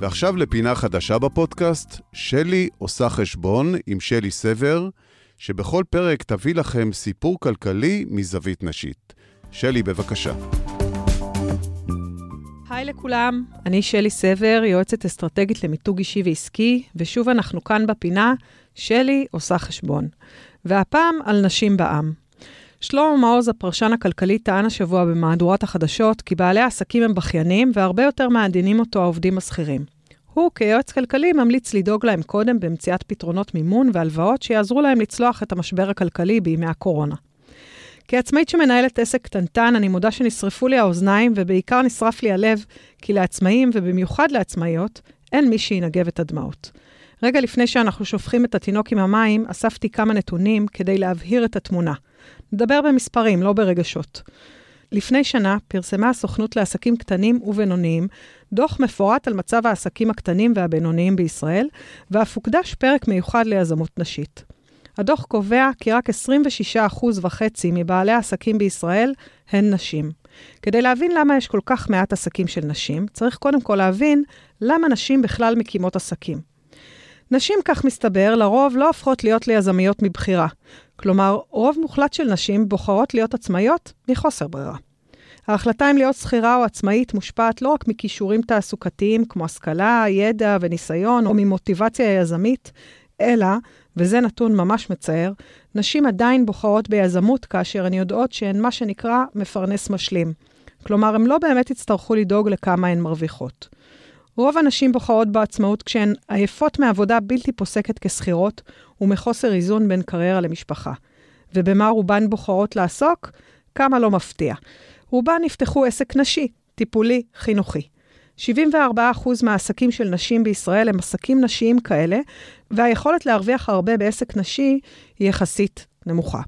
ועכשיו לפינה חדשה בפודקאסט, שלי עושה חשבון עם שלי סבר, שבכל פרק תביא לכם סיפור כלכלי מזווית נשית. שלי, בבקשה. היי לכולם, אני שלי סבר, יועצת אסטרטגית למיתוג אישי ועסקי, ושוב אנחנו כאן בפינה, שלי עושה חשבון. והפעם על נשים בעם. שלמה מעוז, הפרשן הכלכלי, טען השבוע במהדורת החדשות כי בעלי העסקים הם בכיינים והרבה יותר מעדינים אותו העובדים השכירים. הוא, כיועץ כלכלי, ממליץ לדאוג להם קודם במציאת פתרונות מימון והלוואות שיעזרו להם לצלוח את המשבר הכלכלי בימי הקורונה. כעצמאית שמנהלת עסק קטנטן, אני מודה שנשרפו לי האוזניים, ובעיקר נשרף לי הלב, כי לעצמאים, ובמיוחד לעצמאיות, אין מי שינגב את הדמעות. רגע לפני שאנחנו שופכים את התינוק עם המים, אספתי כמה נתונים כדי להבהיר את התמונה. נדבר במספרים, לא ברגשות. לפני שנה פרסמה הסוכנות לעסקים קטנים ובינוניים דוח מפורט על מצב העסקים הקטנים והבינוניים בישראל, ואף הוקדש פרק מיוחד ליזמות נשית. הדוח קובע כי רק 26% וחצי מבעלי העסקים בישראל הן נשים. כדי להבין למה יש כל כך מעט עסקים של נשים, צריך קודם כל להבין למה נשים בכלל מקימות עסקים. נשים, כך מסתבר, לרוב לא הופכות להיות ליזמיות מבחירה. כלומר, רוב מוחלט של נשים בוחרות להיות עצמאיות מחוסר ברירה. ההחלטה אם להיות שכירה או עצמאית מושפעת לא רק מכישורים תעסוקתיים כמו השכלה, ידע וניסיון, או ממוטיבציה יזמית, אלא, וזה נתון ממש מצער, נשים עדיין בוחרות ביזמות כאשר הן יודעות שהן מה שנקרא מפרנס משלים. כלומר, הן לא באמת יצטרכו לדאוג לכמה הן מרוויחות. רוב הנשים בוחרות בעצמאות כשהן עייפות מעבודה בלתי פוסקת כשכירות ומחוסר איזון בין קריירה למשפחה. ובמה רובן בוחרות לעסוק? כמה לא מפתיע. רובן יפתחו עסק נשי, טיפולי, חינוכי. 74% מהעסקים של נשים בישראל הם עסקים נשיים כאלה, והיכולת להרוויח הרבה בעסק נשי היא יחסית נמוכה.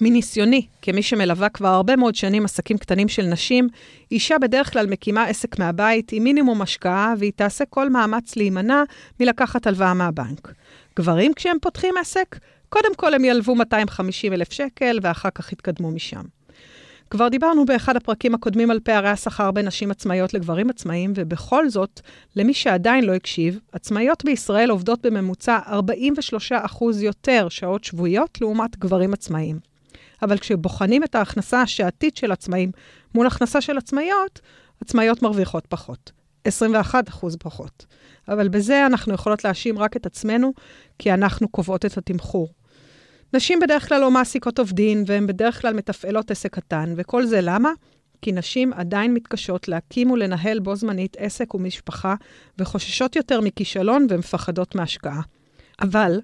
מניסיוני, כמי שמלווה כבר הרבה מאוד שנים עסקים קטנים של נשים, אישה בדרך כלל מקימה עסק מהבית עם מינימום השקעה, והיא תעשה כל מאמץ להימנע מלקחת הלוואה מהבנק. גברים, כשהם פותחים עסק, קודם כל הם ילוו 250 אלף שקל, ואחר כך יתקדמו משם. כבר דיברנו באחד הפרקים הקודמים על פערי השכר בין נשים עצמאיות לגברים עצמאיים, ובכל זאת, למי שעדיין לא הקשיב, עצמאיות בישראל עובדות בממוצע 43% יותר שעות שבועיות לעומת גברים עצמאיים. אבל כשבוחנים את ההכנסה השעתית של עצמאים מול הכנסה של עצמאיות, עצמאיות מרוויחות פחות. 21 פחות. אבל בזה אנחנו יכולות להאשים רק את עצמנו, כי אנחנו קובעות את התמחור. נשים בדרך כלל לא מעסיקות עובדים, והן בדרך כלל מתפעלות עסק קטן, וכל זה למה? כי נשים עדיין מתקשות להקים ולנהל בו זמנית עסק ומשפחה, וחוששות יותר מכישלון ומפחדות מהשקעה. אבל,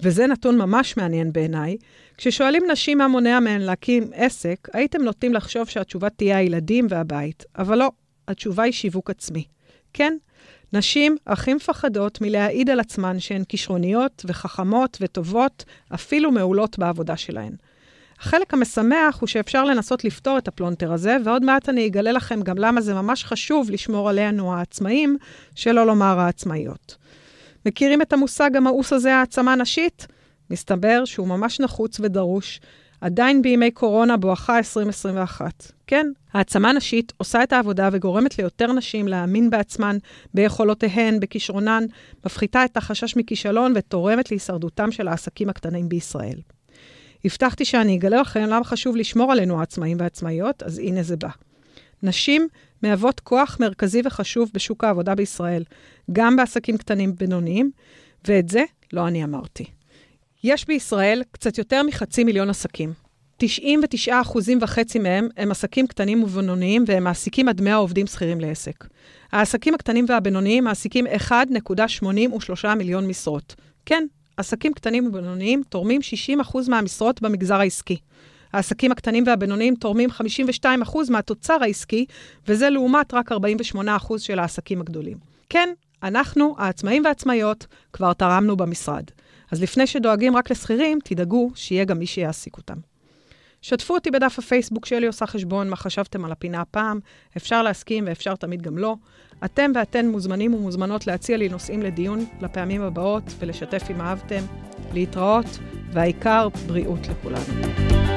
וזה נתון ממש מעניין בעיניי, כששואלים נשים מה מונע מהן להקים עסק, הייתם נוטים לחשוב שהתשובה תהיה הילדים והבית, אבל לא, התשובה היא שיווק עצמי. כן, נשים הכי מפחדות מלהעיד על עצמן שהן כישרוניות וחכמות וטובות, אפילו מעולות בעבודה שלהן. החלק המשמח הוא שאפשר לנסות לפתור את הפלונטר הזה, ועוד מעט אני אגלה לכם גם למה זה ממש חשוב לשמור עלינו העצמאים, שלא לומר העצמאיות. מכירים את המושג המאוס הזה, העצמה נשית? מסתבר שהוא ממש נחוץ ודרוש, עדיין בימי קורונה בואכה 2021. כן, העצמה נשית עושה את העבודה וגורמת ליותר נשים להאמין בעצמן, ביכולותיהן, בכישרונן, מפחיתה את החשש מכישלון ותורמת להישרדותם של העסקים הקטנים בישראל. הבטחתי שאני אגלה לכם למה חשוב לשמור עלינו העצמאים והעצמאיות, אז הנה זה בא. נשים מהוות כוח מרכזי וחשוב בשוק העבודה בישראל, גם בעסקים קטנים ובינוניים, ואת זה לא אני אמרתי. יש בישראל קצת יותר מחצי מיליון עסקים. 99 אחוזים וחצי מהם הם עסקים קטנים ובינוניים, והם מעסיקים עד 100 עובדים שכירים לעסק. העסקים הקטנים והבינוניים מעסיקים 1.83 מיליון משרות. כן, עסקים קטנים ובינוניים תורמים 60 אחוז מהמשרות במגזר העסקי. העסקים הקטנים והבינוניים תורמים 52 אחוז מהתוצר העסקי, וזה לעומת רק 48 אחוז של העסקים הגדולים. כן, אנחנו, העצמאים והעצמאיות, כבר תרמנו במשרד. אז לפני שדואגים רק לשכירים, תדאגו שיהיה גם מי שיעסיק אותם. שתפו אותי בדף הפייסבוק שלי עושה חשבון מה חשבתם על הפינה הפעם, אפשר להסכים ואפשר תמיד גם לא. אתם ואתן מוזמנים ומוזמנות להציע לי נושאים לדיון לפעמים הבאות ולשתף אם אהבתם. להתראות, והעיקר, בריאות לכולנו.